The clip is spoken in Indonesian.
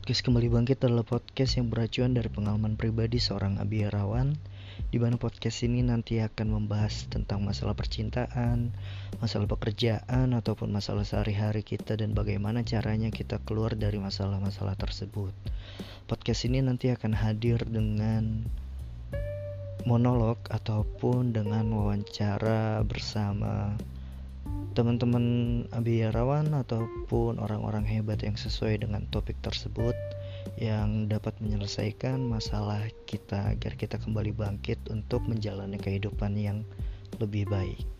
Podcast Kembali Bangkit adalah podcast yang beracuan dari pengalaman pribadi seorang Abiyarawan di mana podcast ini nanti akan membahas tentang masalah percintaan, masalah pekerjaan ataupun masalah sehari-hari kita dan bagaimana caranya kita keluar dari masalah-masalah tersebut. Podcast ini nanti akan hadir dengan monolog ataupun dengan wawancara bersama teman-teman abiyarawan ataupun orang-orang hebat yang sesuai dengan topik tersebut yang dapat menyelesaikan masalah kita agar kita kembali bangkit untuk menjalani kehidupan yang lebih baik.